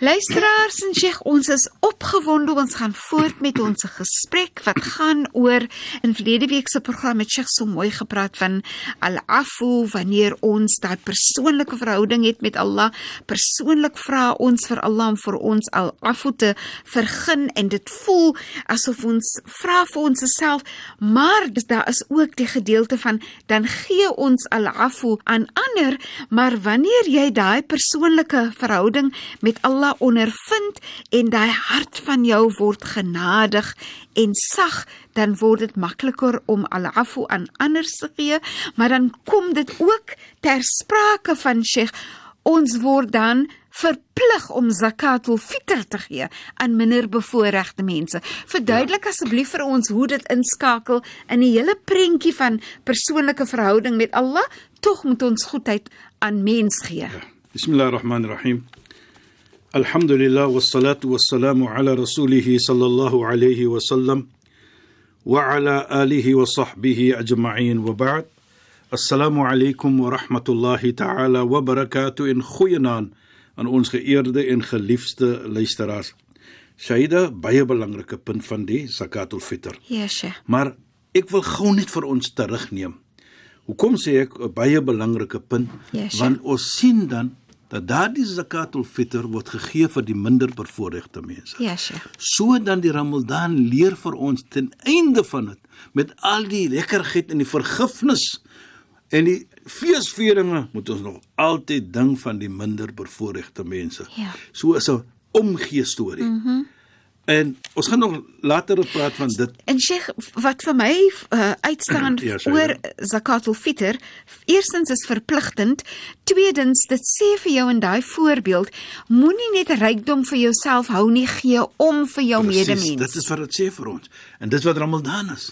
Luisteraars en Sheikh, ons is opgewonde. Ons gaan voort met ons gesprek wat gaan oor in verlede week se program met Sheikh so mooi gepraat van al-afu wanneer ons daai persoonlike verhouding het met Allah. Persoonlik vra ons vir Allah om vir ons al-afu te vergun en dit voel asof ons vra vir ons self, maar daar is ook die gedeelte van dan gee ons al-afu aan ander, maar wanneer jy daai persoonlike verhouding met Allah Allah ondervind en daai hart van jou word genadig en sag, dan word dit makliker om al-afu aan ander te gee, maar dan kom dit ook ter sprake van Sheikh, ons word dan verplig om zakatul fitr te gee aan minder bevoorregte mense. Verduidelik ja. asseblief vir ons hoe dit inskakel in die hele prentjie van persoonlike verhouding met Allah, tog moet ons goedheid aan mens gee. Ja. Elhamdülillah ve salatu ve selamu ala Resulihi sallallahu aleyhi ve sellem ve ala alihi ve sahbihi ecma'in ve ba'd. Assalamu aleykum ve rahmatullahi ta'ala ve berekatuh en goeienaand aan ons geëerde en geliefde luisteraars. Shaida, baie belangrike punt van die zakatul fitr. Ja, Yesh. Maar ek wil gou net vir ons terugneem. Hoekom sê ek 'n baie belangrike punt? Ja, yes, want ons sien dan dat daardie zakatul fitr word gegee vir die minder bevoorregte mense. Ja, Sheikh. So dan die Ramadan leer vir ons ten einde van dit met al die lekkerheid en die vergifnis en die feesvieringe moet ons nog altyd dink van die minder bevoorregte mense. Ja. So is 'n omgee storie. Mhm. Mm En ons gaan nog later praat van dit. En Sheikh, wat vir my uh, uitstaan Ja, sê oor jy. zakatul fitr, eerstens is verpligtend, tweedens dit sê vir jou in daai voorbeeld, moenie net rykdom vir jouself hou nie, gee om vir jou Presies, medemens. Dit is wat dit sê vir ons. En dis wat Ramadan is.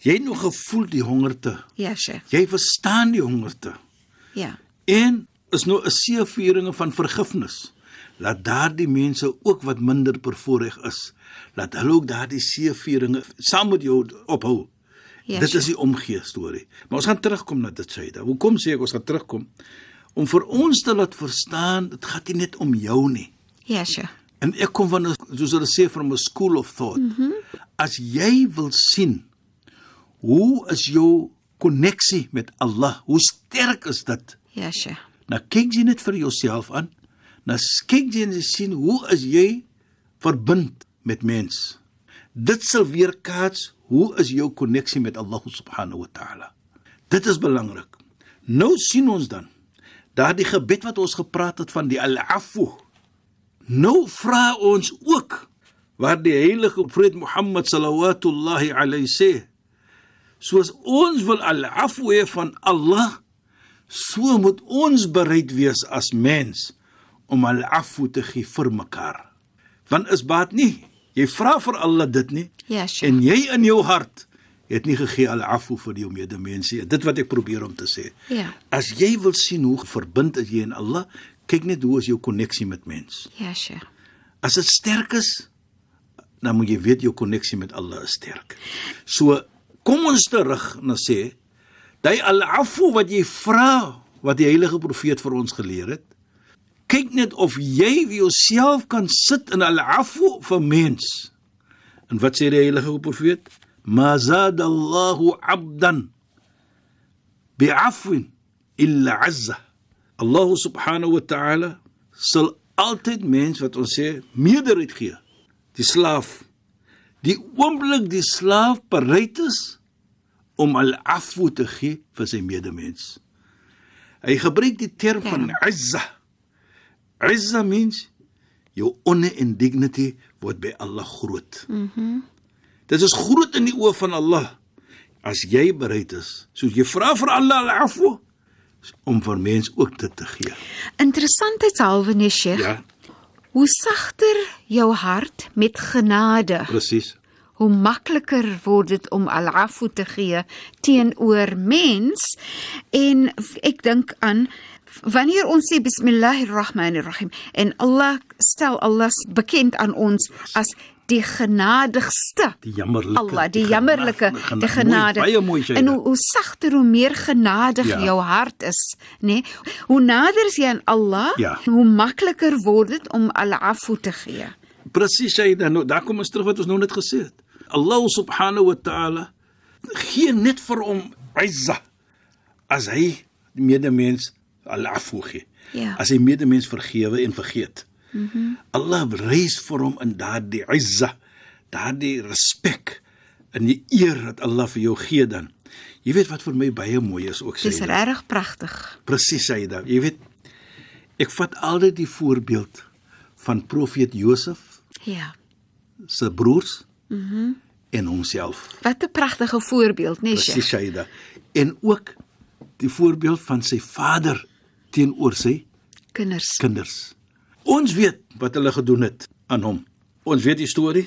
Jy het nog gevoel die hongerte. Ja, Sheikh. Jy verstaan die hongerte. Ja. En is nou 'n seëvieringe van vergifnis. Laat daardie mense ook wat minder bevoorreg is, laat hulle ook daardie seëvieringe saam met jou ophou. Ja, dit is die omgee storie. Maar ons gaan terugkom na dit Saida. Hoekom sê ek ons gaan terugkom? Om vir ons te laat verstaan, dit gaan nie net om jou nie. Ja, Sheikh. En ek kom van 'n soos hulle sê from a school of thought. Mm -hmm. As jy wil sien hoe is jou koneksie met Allah? Hoe sterk is dit? Ja, Sheikh. Nou kyk jy net vir jouself aan. Nou kyk jy en jy sien hoe is jy verbind met mens. Dit sal weer kaats hoe is jou koneksie met Allah subhanahu wa ta'ala. Dit is belangrik. Nou sien ons dan daardie gebed wat ons gepraat het van die al-afu. Nou vra ons ook waar die heilige profeet Mohammed sallallahu alayhi sê soos ons wil al-afu hê van Allah so moet ons bereid wees as mens om al-afu te gee vir mekaar. Want is baat nie. Jy vra vir Allah dit nie Ja, Sheikh. en jy in jou hart het nie gegee al-afu vir jou medemens nie. Dit wat ek probeer om te sê. Ja. As jy wil sien hoe verbind is jy in Allah, kyk net hoe is jou koneksie met mens. Ja, Sheikh. As dit sterk is, dan moet jy weet jou koneksie met Allah is sterk. So kom ons terug na sê, daai al-afu wat jy vra wat die heilige profeet vir ons geleer het, kyk net of jy vir jouself kan sit in al-afu vir mens. En wat sê die heilige profeet? Ma zada Allahu 'abdan bi'afwin illa 'azza. Allah subhanahu wa ta'ala sal altyd mens wat ons sê meerderheid gee. Die slaaf. Die oomblik die slaaf bereid is om al-afwu te gee vir sy medemens. Hy gebruik die term Ja. van izza. Izza means jou honor and dignity word by Allah groot. Mhm. Dit is groot in die oë van Allah as jy bereid is. Soos jy vra vir Allah al-afwu om vir mens ook dit te gee. Interessantheidshalwe nee Sheikh, Ja, hoe sagter jou hart met genade, presies. hoe makliker word dit om al-afu te gee teenoor mens en ek dink aan wanneer ons sê bismillahirrahmanirrahim en Allah stel Allah bekend aan ons as die genadigste Die jammerlike. Allah, die jammerlike, genade- die genade. Mooi, mooi en hoe, hoe sagter hoe meer genadig Ja. jou hart is, nê? Nee? Hoe nader jy aan Allah, Ja. hoe makliker word dit om al-afu te gee. Presies sê jy dan nou, daar kom ons terug wat ons nou net gesê het. Allah subhanahu wa ta'ala gee net vir hom izza as hy die medemens al-afu gee. Ja. As hy medemens vergewe en vergeet. Mm -hmm. Allah reis vir hom in daardie izza, daardie respek en die eer wat Allah vir jou gee dan. Jy weet wat vir my baie mooi is ook sê. Dis jy. regtig pragtig. Presies sê jy dan. Jy weet ek vat altyd die voorbeeld van profeet Josef Ja. se broers mhm mm en homself. Wat 'n pragtige voorbeeld, nee Presies Sheikh. Shaida. En ook die voorbeeld van sy vader teenoor sy Kinders. kinders. Ons weet wat hulle gedoen het aan hom. Ons weet die storie.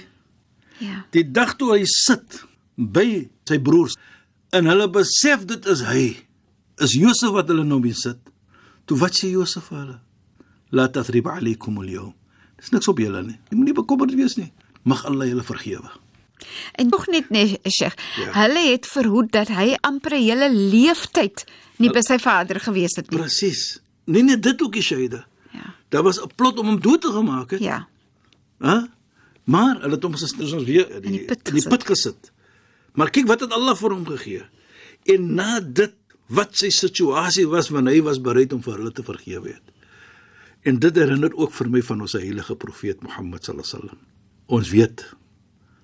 Ja. Die dag toe hy sit by sy broers en hulle besef dit is hy, is Josef wat hulle nou mee sit. Toe wat sê Josef vir hulle? La tathrib alaykum al-yawm. Dis niks op julle nie. Jy moenie bekommerd wees nie. Mag Allah julle vergewe. En nog net nee Sheikh. Ja. Hulle het verhoed dat hy amper 'n hele leeftyd nie by sy vader gewees het nie. Presies. Nee nee, dit ook die Shaida. Ja. Daar was 'n plot om hom dood te gemaak het. Ja. Hè? Maar hulle het hom soos ons weer in die put in die put gesit. Maar kyk wat het Allah vir hom gegee. En na dit wat sy situasie was wanneer hy was bereid om vir hulle te vergewe het. En dit herinner ook vir my van ons heilige profeet Mohammed sallallahu alaihi wasallam. Ons weet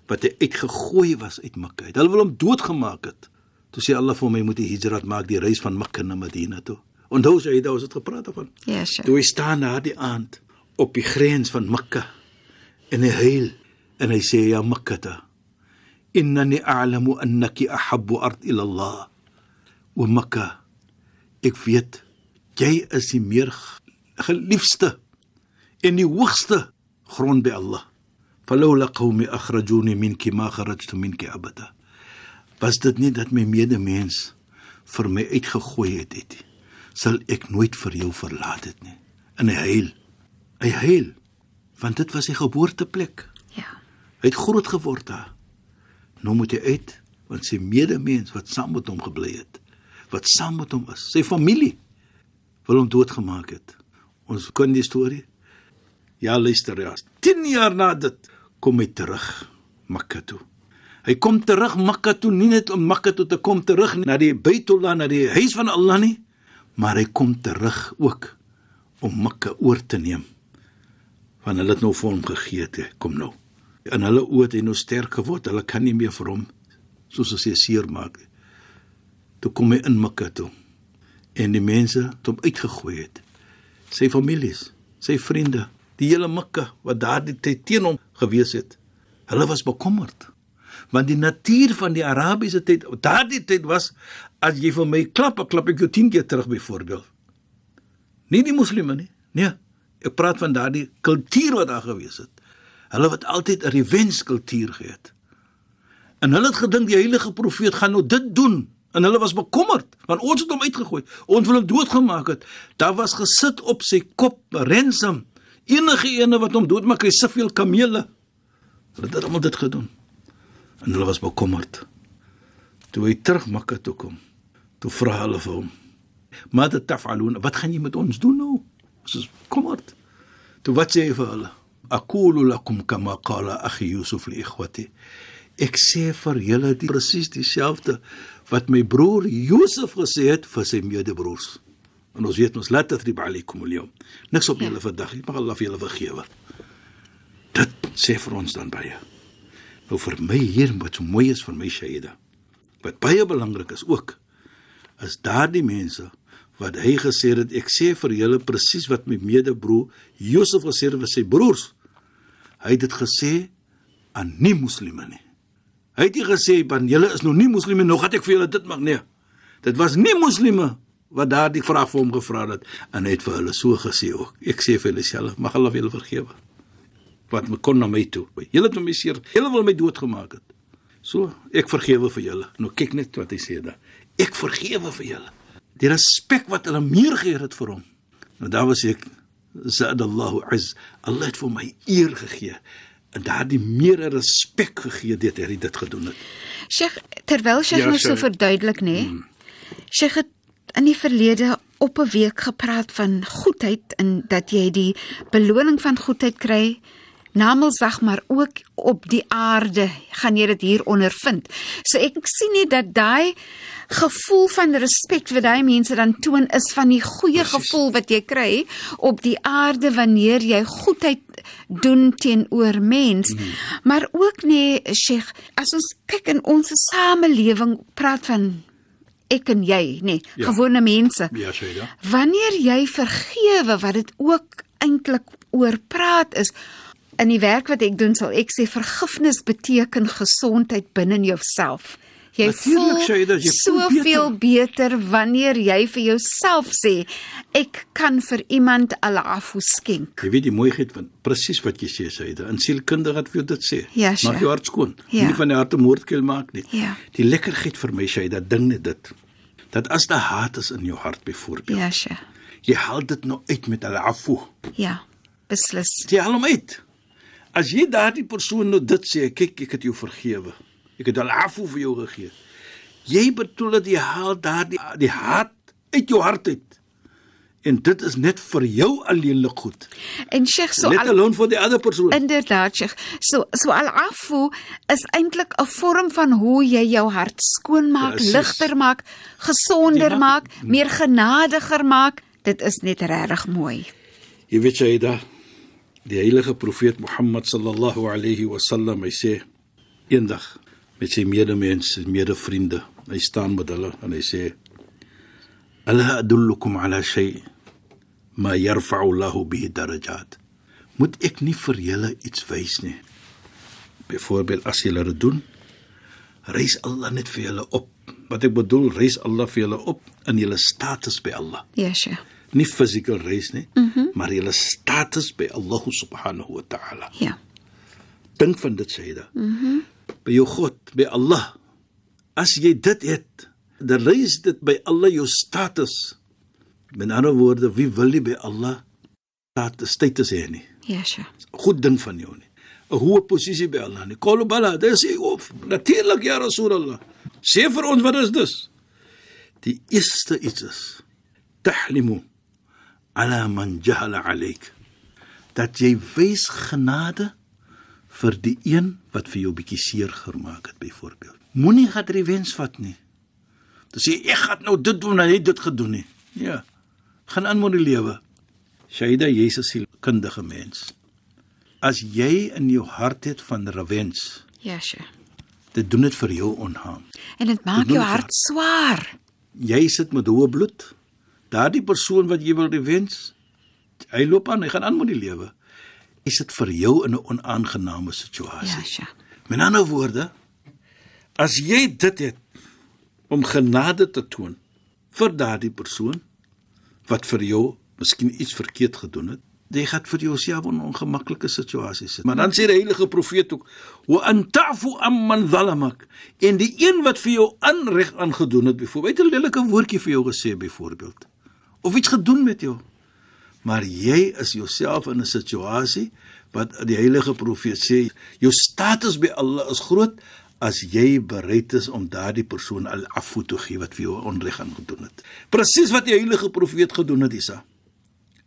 wat hy uitgegooi was uit Mekka. Hulle wil hom doodgemaak het. Toe sê Allah vir hom hy moet die hijrat maak, die reis van Mekka na Madina toe. Onthou jy dit ons het gepraat daarvan? Ja, Sheikh. Toe hy staan na die aand op die grens van Mekka en hy huil en hy sê ja Mekka innani a'lamu annaki ahabbu ard ila Allah wa Mekka ek weet jy is die meer geliefde en die hoogste grond by Allah falawla qaumi akhrajuni minki ma kharajtu minki abada was dit nie dat my medemens vir my uitgegooi het het nie sal ek nooit vir jou verlaat het nie. En hy huil hy huil want dit was sy geboorteplek. Ja. hy het groot geword daar. Nou moet hy uit want sy medemens wat saam met hom gebly het wat saam met hom is sy familie wil hom doodgemaak het. Ons ken die storie. Ja luister ja. 10 jaar na dit kom hy terug Mekka toe hy kom terug Mekka toe nie net om Mekka toe te kom terug na die Baitullah na die huis van Allah nie maar hy kom terug ook om Mekka oor te neem. Want hulle het nou vir hom gegee hè. kom nou. In hulle oë het hy nou sterk geword hulle kan nie meer vir hom soos as hy seer maak toe kom hy in Mekka toe en die mense het hom uitgegooi het. Sy families sy vriende die hele Mekka wat daardie tyd teen hom gewees het. Hulle was bekommerd want die natuur van die Arabiese tyd daardie tyd was as jy vir my klap, klap ek jou 10 keer terug byvoorbeeld. Nie die moslime nie nee ek praat van daardie kultuur wat daar gewees het. Hulle het altyd 'n revenge kultuur gehad en hulle het gedink die heilige profeet gaan nou dit doen en hulle was bekommerd want ons het hom uitgegooi ons wil hom doodgemaak het. Daar was gesit op sy kop ransom enige ene wat hom doodmaak hy soveel kamele. Hulle het almal dit gedoen. En hulle was bekommerd. Toe hy terug Mekka toe kom toe vra hulle vir hom maar dit tafalun wat gaan jy met ons doen nou? Ons is bekommerd. Toe wat sê hy vir hulle? Aqulu lakum kama qala akhi yusuf li ikhwati. Ek sê vir julle die presies dieselfde wat my broer Josef gesê het vir sy medebroers En ons weet ons laat tatrib alaykum al-yawm. Niks op julle vandag nie, mag Allah vir julle vergewe. Dit sê vir ons dan baie. Nou vir my hier wat so mooi is vir my Shaida. Wat baie belangrik is ook is daardie mense wat hy gesê het ek sê vir julle presies wat my medebroer Josef gesê het vir sy broers. Hy het dit gesê aan nie moslime nie. Hy het nie gesê want julle is nog nie moslime nog het ek vir julle dit mag nee. Dit was nie moslime wat daardie vraag vir hom gevra het en hy het vir hulle so gesê ook. Ek sê vir julle self, mag Allah julle vergewe. Wat me kon na my toe. Julle het my seer, julle wil my doodgemaak het. So, ek vergewe vir julle. Nou kyk net wat hy sê daar. Ek vergewe vir julle. Die respek wat hulle meer gee het vir hom. Nou daar was ek Zadallahu az. Allah het vir my eer gegee en daardie meer respek gegee dit hy dit gedoen het. Sheikh, terwyl Sheikh Ja, nou so verduidelik nê. Nee, Sheikh het in die verlede op 'n week gepraat van goedheid en dat jy die beloning van goedheid kry namelsdag maar ook op die aarde gaan jy dit hier ondervind. So ek sien net dat daai gevoel van respek vir daai mense dan toon is van die goeie Precies. gevoel wat jy kry op die aarde wanneer jy goedheid doen teenoor mens. Mm. Maar ook nee, Sheikh, as ons kyk in ons samelewing praat van ek en jy, nê, nee, Ja. gewone mense. Ja, Shaida. Wanneer jy vergewe wat dit ook eintlik oor praat is in die werk wat ek doen sal ek sê vergifnis beteken gesondheid binne in jouself. Jy Natuurlijk, voel Shaida, jy soveel beter. beter wanneer jy vir jouself sê ek kan vir iemand al-afu skenk. Jy weet die mooiheid van presies wat jy sê, Shaida. In sielkundig het vir dit sê. Ja, Sheikh. Maak jou hart skoon. Ja. Nie van die hart 'n moordkuil maak nie. Ja. Die lekkerheid vir my, Shaida, ding net dit. Dat as daar haat is in jou hart byvoorbeeld, Ja, sja. jy haal dit nou uit met al-afu. Ja, beslis. Jy haal hom uit. As jy daardie persoon nou dit sê, kyk, ek het jou vergewe. Ek het al-afu vir jou gegee. Jy bedoel dat jy haal daardie die haat uit jou hart uit. En dit is net vir jou alleenlik goed. En Sheikh so Let al, alone vir die ander persoon. inderdaad Sheikh. So so al-afu is eintlik 'n vorm van hoe jy jou hart skoon maak, ligter maak, gesonder Ja. maak, meer genadiger maak. Dit is net regtig mooi. Jy weet Shaida, die heilige profeet Mohammed sallallahu alayhi wasallam hy sê eendag met sy medemense, medevriende, hy staan met hulle en hy sê Ala adullukum ala shay ma yarfa'u Allahu bihi darajat. Moet ek nie vir julle iets wys nie. Byvoorbeeld as julle dit doen, reis Allah net vir julle op. Wat ek bedoel, reis Allah vir julle op in julle status by Allah Ja, Sheikh. nie physical reis nie, mm -hmm. maar julle status by Allah subhanahu wa ta'ala. Ja. Dink van dit Shaida. Mhm. Mm by jou God, by Allah. As jy dit het, dan reis dit by Allah jou status. Met ander woorde, wie wil nie by Allah status status hê nie? Ja, Sheikh. Goed ding van jou nie. 'n Hoë posisie by Allah nie. Qalu bala, dis ek of natuurlik ja Rasulullah. Sê vir ons wat is dis? Die eerste iets is tahlimu ala man jahala alayk. Dat jy wys genade vir die een wat vir jou bietjie seer gemaak het byvoorbeeld. Moenie gaan revenge vat nie. Dis jy ek gaan nou dit doen en hy het dit gedoen nie. Ja. Gaan aan met die lewe. Shaida, jy's 'n sielkundige mens. As jy in jou hart het van revenge, Ja, Sheikh. dit doen dit vir jou onhaam. En dit maak doen jou dit hart swaar. Jy sit met hoë bloed. Daardie persoon wat jy wil revenge, hy loop aan, hy gaan aan met die lewe. Hy sit vir jou in 'n onaangename situasie. Ja, Sheikh. Met ander woorde, as jy dit het om genade te toon vir daardie persoon wat vir jou miskien iets verkeerd gedoen het, jy gaan vir jouself in 'n ongemaklike situasie sit. Maar dan sê die heilige profeet ook: "Wa an ta'fu amman zalamak." En die een wat vir jou aanreg aangedoen het, byvoorbeeld 'n lelike woordjie vir jou gesê byvoorbeeld of iets gedoen met jou. Maar jy is jouself in 'n situasie wat die heilige profeet sê, jou status by Allah is groot as jy bereid is om daardie persoon al afu te gee wat vir jou onreg aan gedoen het. Presies wat die heilige profeet gedoen het Isa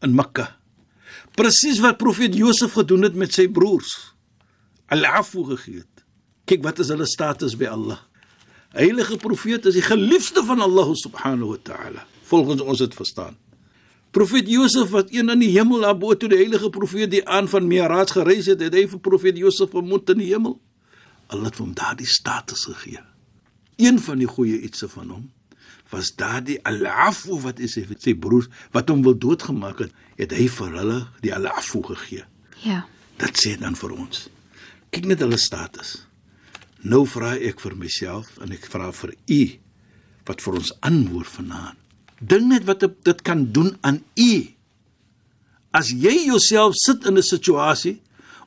in Mekka. Presies wat profeet Josef gedoen het met sy broers. Al afu gegee het. Kyk wat is hulle status by Allah. Heilige profeet is die geliefde van Allah subhanahu wa ta'ala. Volgens ons het verstaan. Profeet Josef wat een in die hemel daar bo toe die heilige profeet die aan van Mi'raj gereis het, het hy vir profeet Josef ontmoet in die hemel. Allah het hom daardie status gegee. Een van die goeie ietsie van hom was daardie al-afu wat is hy sy broers wat hom wil doodgemaak het, het hy vir hulle die al-afu gegee. Ja. Dit sê dan vir ons. Kyk net hulle status. Nou vra ek vir myself en ek vra vir u wat vir ons antwoord vanaand. Dink net wat dit kan doen aan u. As jy jouself sit in 'n situasie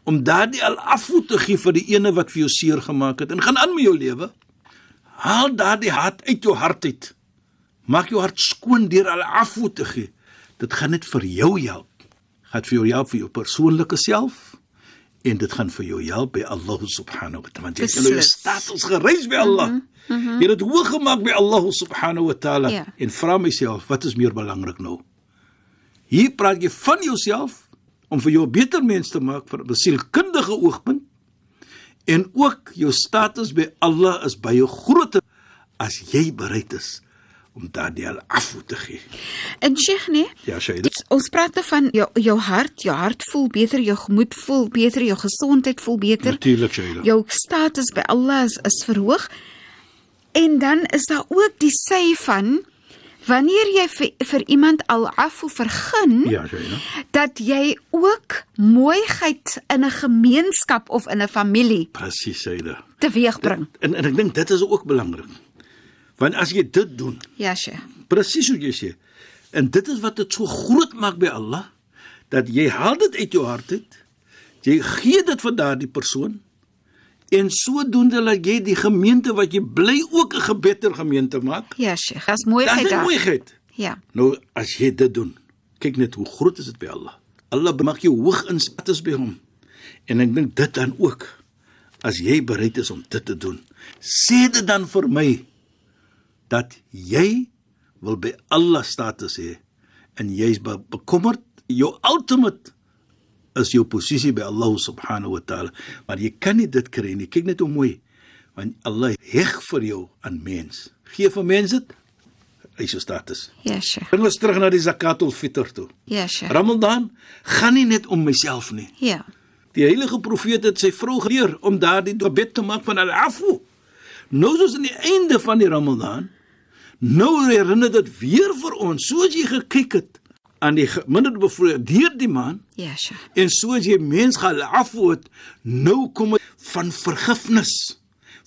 om daardie al afvoer te gee vir die ene wat vir jou seer gemaak het en gaan aan met jou lewe, haal daardie hart uit jou hart uit. Maak jou hart skoon deur al afvoer te gee. Dit gaan net vir jou help. Gaan vir jou help vir jou persoonlike self en dit gaan vir jou help by Allah subhanahu wa ta'ala. Want jy het jou status gereis by Allah. Mm -hmm. Jy het dit hoog gemaak by Allah subhanahu wa ta'ala Ja. en vra myself, wat is meer belangrik nou? Hier praat jy van jouself om vir jou 'n beter mens te maak vir 'n sielkundige oogpunt en ook jou status by Allah is baie groter as jy bereid is om daardie al af te gee. En Sheikh, nee, Ja, Shaida. ons praat nou van jou jou hart, jou hart voel beter, jou gemoed voel beter, jou gesondheid voel beter. Natuurlik, Shaida. jou status by Allah is, is verhoog. En dan is daar ook die sy van wanneer jy vir, vir iemand al af of vergun Ja, Shaida. dat jy ook mooiheid in 'n gemeenskap of in 'n familie Presies, Shaida. teweegbring. En en ek dink dit is ook belangrik. Want as jy dit doen, Ja, Sheikh. presies hoe jy sê, en dit is wat dit so groot maak by Allah, dat jy haal dit uit jou hart uit. Jy gee dit vir daardie persoon en sodoende laat jy die gemeente wat jy bly ook 'n gebeter gemeente maak. Ja, Sheikh. Dis Dit mooiheid is daar. mooiheid. Ja. Nou as jy dit doen, kyk net hoe groot is dit by Allah. Allah maak jou hoog in status by hom. En ek dink dit dan ook as jy bereid is om dit te doen. Sê dit dan vir my dat jy wil by Allah status hê en jy's be bekommerd jou ultimate is jou posisie by Allah subhanahu wa taala maar jy kan nie dit kry nie kyk net hoe mooi want Allah heg vir jou aan mens gee vir mense dit hy is jou status Ja, Sheikh. Bring ons terug na die zakatul fitr toe. Ja, Sheikh. Ramadan gaan nie net om myself nie. Ja. Die heilige profeet het sy vrou geleer om daardie gebed te maak van al-afu. Nou soos aan die einde van die Ramadan, nou herinner dit weer vir ons, soos jy gekyk het aan die minder bevoorreg deur die maand Ja, Sheikh. en soos jy mens gaan het, nou kom dit van vergifnis,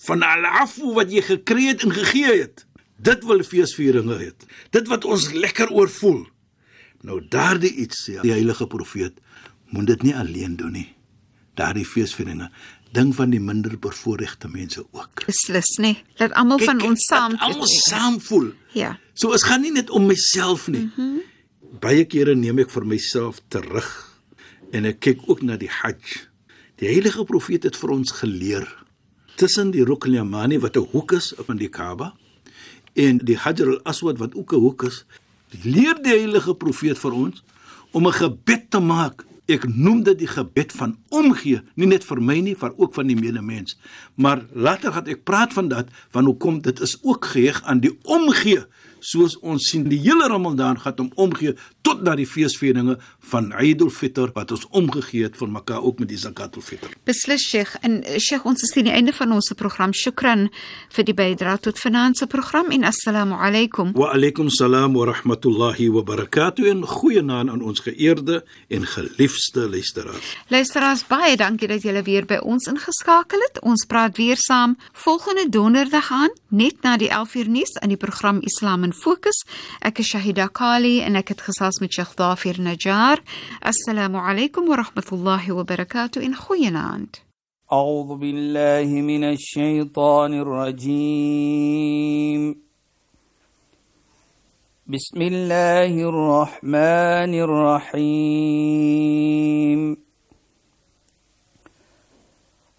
van al-afu wat jy gekry het en gegee het. Dit wil feesvieringe hê. Dit wat ons lekker oor voel. Nou daardie iets sê die heilige profeet, moet dit nie alleen doen nie. Daardie feesvieringe, ding van die minder bevoorregte mense ook. Beslis, nê. Nee. Laat almal van ons saam almal saam voel. Ja. So is gaan nie net om myself nie. Mm -hmm. Baie kere neem ek vir myself terug en ek kyk ook na die Hajj. Die heilige profeet het vir ons geleer tussen die Rukn al-Yamani wat 'n hoek is van die Kaaba en die Hajar al-Aswad wat ook 'n hoek is, leer die heilige profeet vir ons om 'n gebed te maak. Ek noem dit die gebed van omgee, nie net vir my nie, maar ook van die medemens. Maar later gaan ek praat van dat van hoekom dit is ook geheg aan die omgee soos ons sien die hele Ramadan gaan om omgee tot na die feesvieringe van Eid al-Fitr wat ons omgegee het van mekaar ook met die Zakat al-Fitr. Beslis Sheikh en eh, Sheikh ons is teen die einde van ons program. Shukran vir die bydrae tot vanaand se program en assalamu alaykum. Wa alaykum salaam wa rahmatullahi wa barakatuh en goeienaand aan ons geëerde en geliefde luisteraars. Luisteraars, baie dankie dat julle weer by ons ingeskakel het. Ons praat weer saam volgende donderdag aan net na die 11uur nuus in die program Islam in فوكس أك الشهيدة قالي أنك تخصاص من شيخ ظافر نجار. السلام عليكم ورحمة الله وبركاته. إن خوينا أنت أعوذ بالله من الشيطان الرجيم. بسم الله الرحمن الرحيم.